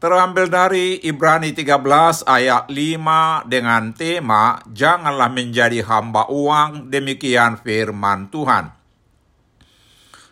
terambil dari Ibrani 13 ayat 5 dengan tema Janganlah menjadi hamba uang, demikian firman Tuhan.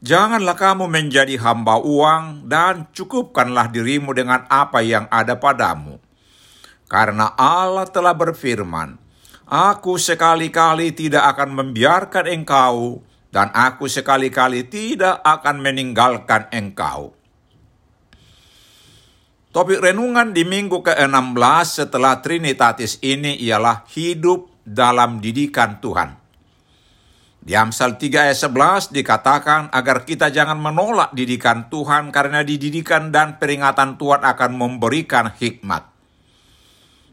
Janganlah kamu menjadi hamba uang dan cukupkanlah dirimu dengan apa yang ada padamu. Karena Allah telah berfirman, Aku sekali-kali tidak akan membiarkan engkau dan aku sekali-kali tidak akan meninggalkan engkau. Topik renungan di minggu ke-16 setelah Trinitatis ini ialah hidup dalam didikan Tuhan. Di Amsal 3 ayat 11 dikatakan agar kita jangan menolak didikan Tuhan karena didikan dan peringatan Tuhan akan memberikan hikmat.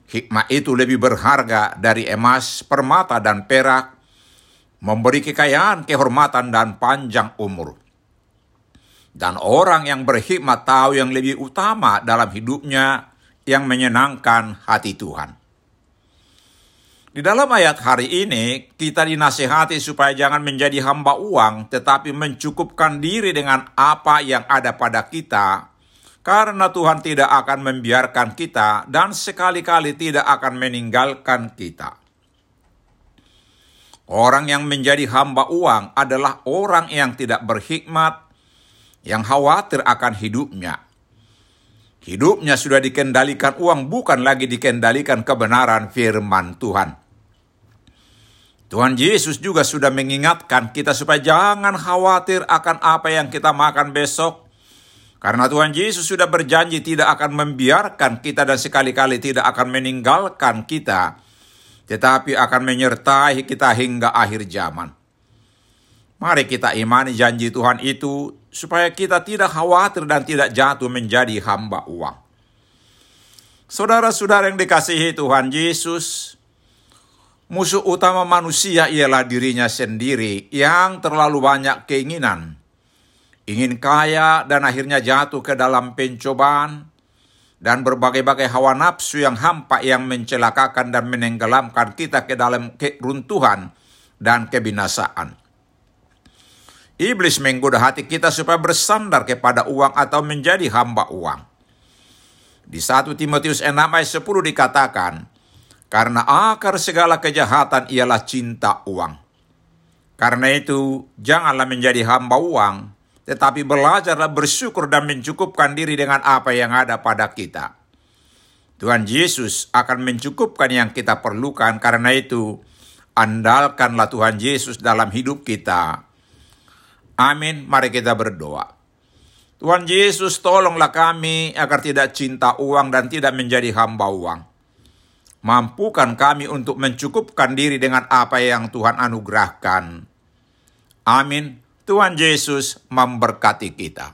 Hikmat itu lebih berharga dari emas, permata, dan perak, memberi kekayaan, kehormatan, dan panjang umur. Dan orang yang berhikmat tahu yang lebih utama dalam hidupnya yang menyenangkan hati Tuhan. Di dalam ayat hari ini, kita dinasehati supaya jangan menjadi hamba uang, tetapi mencukupkan diri dengan apa yang ada pada kita, karena Tuhan tidak akan membiarkan kita dan sekali-kali tidak akan meninggalkan kita. Orang yang menjadi hamba uang adalah orang yang tidak berhikmat, yang khawatir akan hidupnya. Hidupnya sudah dikendalikan uang, bukan lagi dikendalikan kebenaran firman Tuhan. Tuhan Yesus juga sudah mengingatkan kita supaya jangan khawatir akan apa yang kita makan besok. Karena Tuhan Yesus sudah berjanji tidak akan membiarkan kita dan sekali-kali tidak akan meninggalkan kita. Tetapi akan menyertai kita hingga akhir zaman. Mari kita imani janji Tuhan itu supaya kita tidak khawatir dan tidak jatuh menjadi hamba uang. Saudara-saudara yang dikasihi Tuhan Yesus, musuh utama manusia ialah dirinya sendiri yang terlalu banyak keinginan. Ingin kaya dan akhirnya jatuh ke dalam pencobaan dan berbagai-bagai hawa nafsu yang hampa yang mencelakakan dan menenggelamkan kita ke dalam keruntuhan dan kebinasaan. Iblis menggoda hati kita supaya bersandar kepada uang atau menjadi hamba uang. Di 1 Timotius 6 ayat 10 dikatakan, karena akar segala kejahatan ialah cinta uang. Karena itu, janganlah menjadi hamba uang, tetapi belajarlah bersyukur dan mencukupkan diri dengan apa yang ada pada kita. Tuhan Yesus akan mencukupkan yang kita perlukan, karena itu andalkanlah Tuhan Yesus dalam hidup kita Amin. Mari kita berdoa. Tuhan Yesus tolonglah kami agar tidak cinta uang dan tidak menjadi hamba uang. Mampukan kami untuk mencukupkan diri dengan apa yang Tuhan anugerahkan. Amin. Tuhan Yesus memberkati kita.